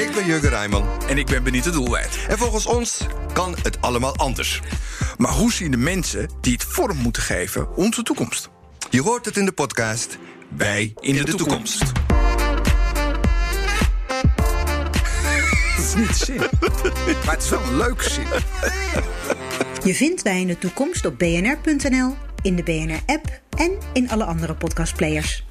Ik ben Jurgen Rijman. En ik ben Benita Doelwijd. En volgens ons kan het allemaal anders. Maar hoe zien de mensen die het vorm moeten geven onze toekomst? Je hoort het in de podcast Wij in, de, toekomst. Het is niet zin. maar het is wel een leuke zin. Je vindt Wij in de Toekomst op bnr.nl, in de BNR-app en in alle andere podcastplayers.